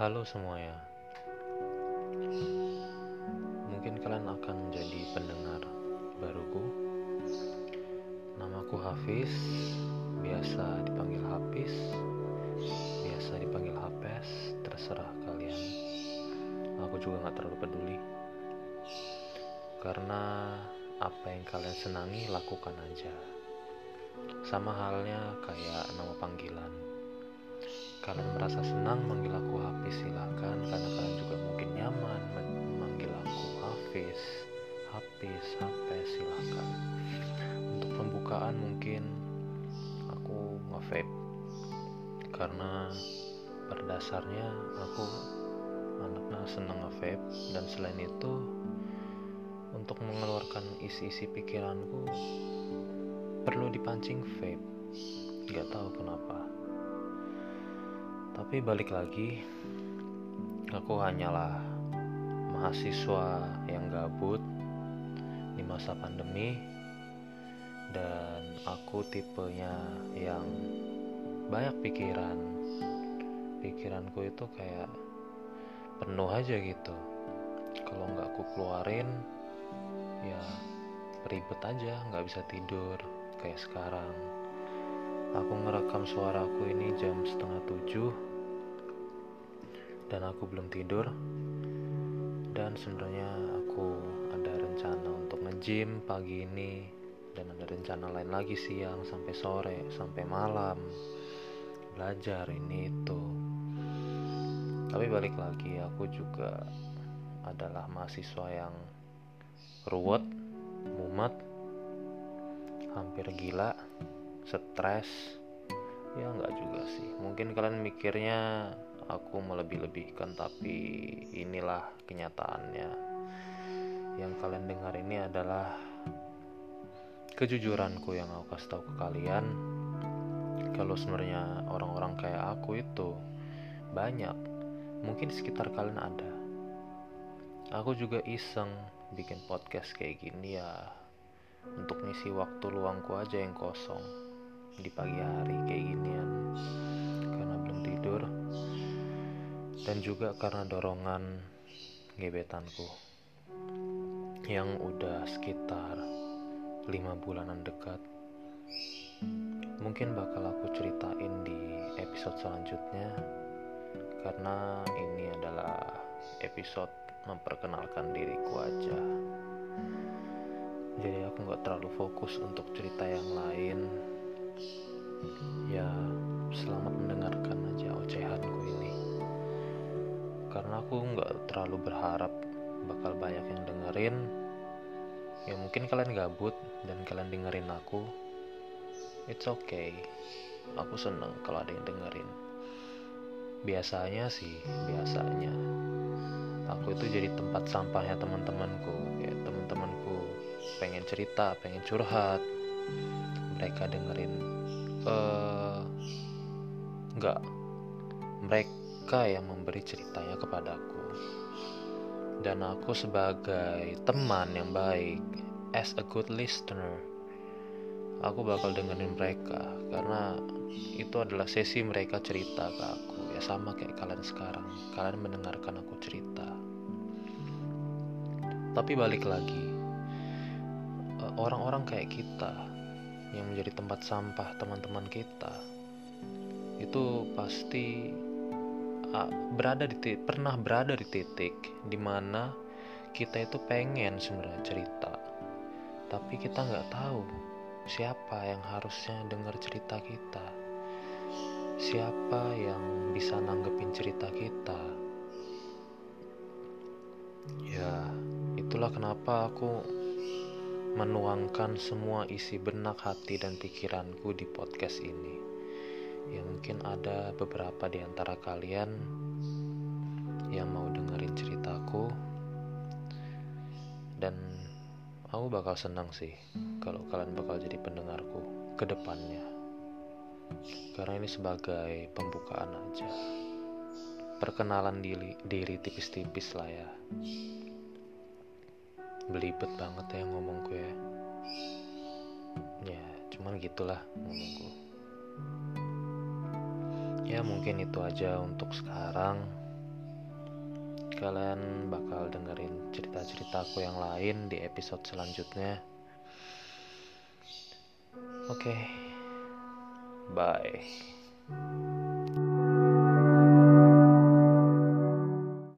Halo semuanya. Mungkin kalian akan menjadi pendengar baruku. Namaku Hafiz, biasa dipanggil Hafiz, biasa dipanggil Hapes, terserah kalian. Aku juga gak terlalu peduli. Karena apa yang kalian senangi lakukan aja. Sama halnya kayak nama panggilan kalian merasa senang manggil aku Hafiz silahkan karena kalian juga mungkin nyaman memanggil aku Hafiz. Hafiz Hafiz silahkan untuk pembukaan mungkin aku nge karena pada dasarnya aku anaknya senang nge dan selain itu untuk mengeluarkan isi-isi pikiranku perlu dipancing vape. Gak tahu kenapa tapi balik lagi, aku hanyalah mahasiswa yang gabut di masa pandemi dan aku tipenya yang banyak pikiran. Pikiranku itu kayak penuh aja gitu. Kalau nggak aku keluarin, ya ribet aja, nggak bisa tidur kayak sekarang. Aku ngerekam suaraku ini jam setengah tujuh. Dan aku belum tidur. Dan sebenarnya aku ada rencana untuk nge-gym pagi ini. Dan ada rencana lain lagi siang sampai sore sampai malam. Belajar ini itu. Tapi balik lagi aku juga adalah mahasiswa yang ruwet mumet hampir gila stres. Ya nggak juga sih. Mungkin kalian mikirnya aku melebih-lebihkan tapi inilah kenyataannya. Yang kalian dengar ini adalah kejujuranku yang aku kasih tahu ke kalian. Kalau sebenarnya orang-orang kayak aku itu banyak mungkin sekitar kalian ada. Aku juga iseng bikin podcast kayak gini ya untuk ngisi waktu luangku aja yang kosong di pagi hari kayak ginian karena belum tidur. Dan juga karena dorongan gebetanku yang udah sekitar lima bulanan dekat. Mungkin bakal aku ceritain di episode selanjutnya. Karena ini adalah episode memperkenalkan diriku aja. Jadi aku nggak terlalu fokus untuk cerita yang lain ya selamat mendengarkan aja ocehanku ini. Karena aku nggak terlalu berharap bakal banyak yang dengerin. Ya mungkin kalian gabut dan kalian dengerin aku. It's okay. Aku seneng kalau ada yang dengerin. Biasanya sih biasanya. Aku itu jadi tempat sampahnya teman-temanku. Ya teman-temanku pengen cerita pengen curhat mereka dengerin uh, nggak mereka yang memberi ceritanya kepadaku dan aku sebagai teman yang baik as a good listener aku bakal dengerin mereka. Karena itu adalah sesi mereka cerita ke aku. Ya sama kayak kalian sekarang kalian mendengarkan aku cerita. Tapi balik lagi eh, orang-orang kayak kita yang menjadi tempat sampah teman-teman kita itu pasti berada di titik, pernah berada di titik di mana kita itu pengen sebenarnya cerita. Tapi kita nggak tahu siapa yang harusnya dengar cerita kita. Siapa yang bisa nanggepin cerita kita? Ya itulah kenapa aku menuangkan semua isi benak hati dan pikiranku di podcast ini. Ya mungkin ada beberapa di antara kalian yang mau dengerin ceritaku dan aku bakal senang sih kalau kalian bakal jadi pendengarku ke depannya. Karena ini sebagai pembukaan aja. Perkenalan diri, tipis-tipis lah ya belibet banget ya ngomongku ya ya cuman gitulah ngomongku ya mungkin itu aja untuk sekarang kalian bakal dengerin cerita-ceritaku yang lain di episode selanjutnya. Oke, okay. bye.